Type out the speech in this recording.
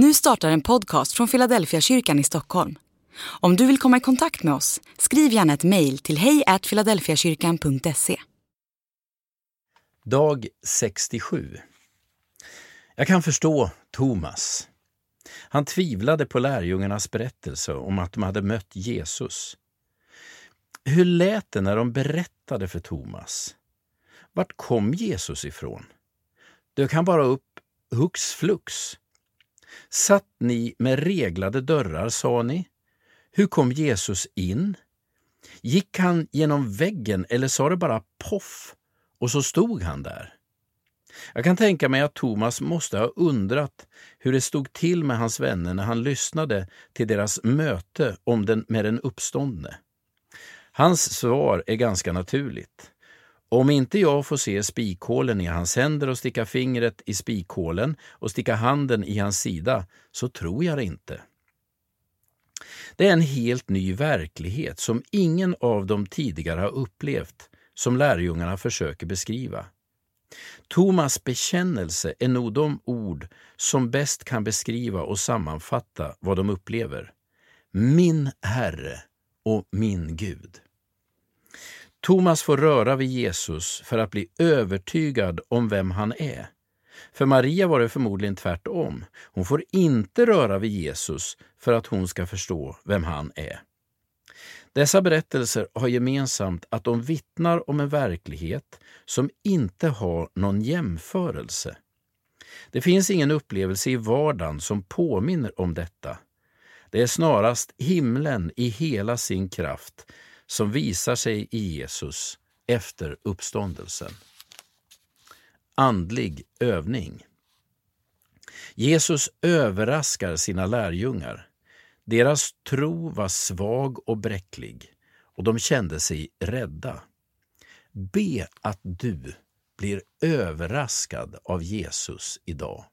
Nu startar en podcast från Philadelphia kyrkan i Stockholm. Om du vill komma i kontakt med oss, skriv gärna ett mejl till hejfiladelfiakyrkan.se. Dag 67 Jag kan förstå Thomas. Han tvivlade på lärjungarnas berättelse om att de hade mött Jesus. Hur lät det när de berättade för Thomas? Vart kom Jesus ifrån? Dök han bara upp hux flux? Satt ni med reglade dörrar, sa ni? Hur kom Jesus in? Gick han genom väggen eller sa det bara poff och så stod han där? Jag kan tänka mig att Thomas måste ha undrat hur det stod till med hans vänner när han lyssnade till deras möte om den, med den uppståndne. Hans svar är ganska naturligt. Om inte jag får se spikhålen i hans händer och sticka fingret i spikhålen och sticka handen i hans sida, så tror jag det inte. Det är en helt ny verklighet som ingen av dem tidigare har upplevt, som lärjungarna försöker beskriva. Thomas bekännelse är nog de ord som bäst kan beskriva och sammanfatta vad de upplever. Min Herre och min Gud. Thomas får röra vid Jesus för att bli övertygad om vem han är. För Maria var det förmodligen tvärtom. Hon får inte röra vid Jesus för att hon ska förstå vem han är. Dessa berättelser har gemensamt att de vittnar om en verklighet som inte har någon jämförelse. Det finns ingen upplevelse i vardagen som påminner om detta. Det är snarast himlen i hela sin kraft som visar sig i Jesus efter uppståndelsen. Andlig övning. Jesus överraskar sina lärjungar. Deras tro var svag och bräcklig och de kände sig rädda. Be att du blir överraskad av Jesus idag.